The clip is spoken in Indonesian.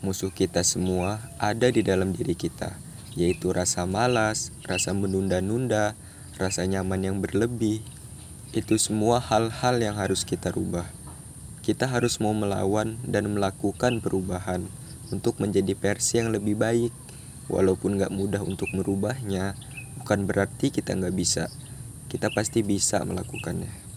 musuh kita semua ada di dalam diri kita, yaitu rasa malas, rasa menunda-nunda, rasa nyaman yang berlebih. Itu semua hal-hal yang harus kita rubah. Kita harus mau melawan dan melakukan perubahan untuk menjadi versi yang lebih baik. Walaupun gak mudah untuk merubahnya, bukan berarti kita gak bisa. Kita pasti bisa melakukannya.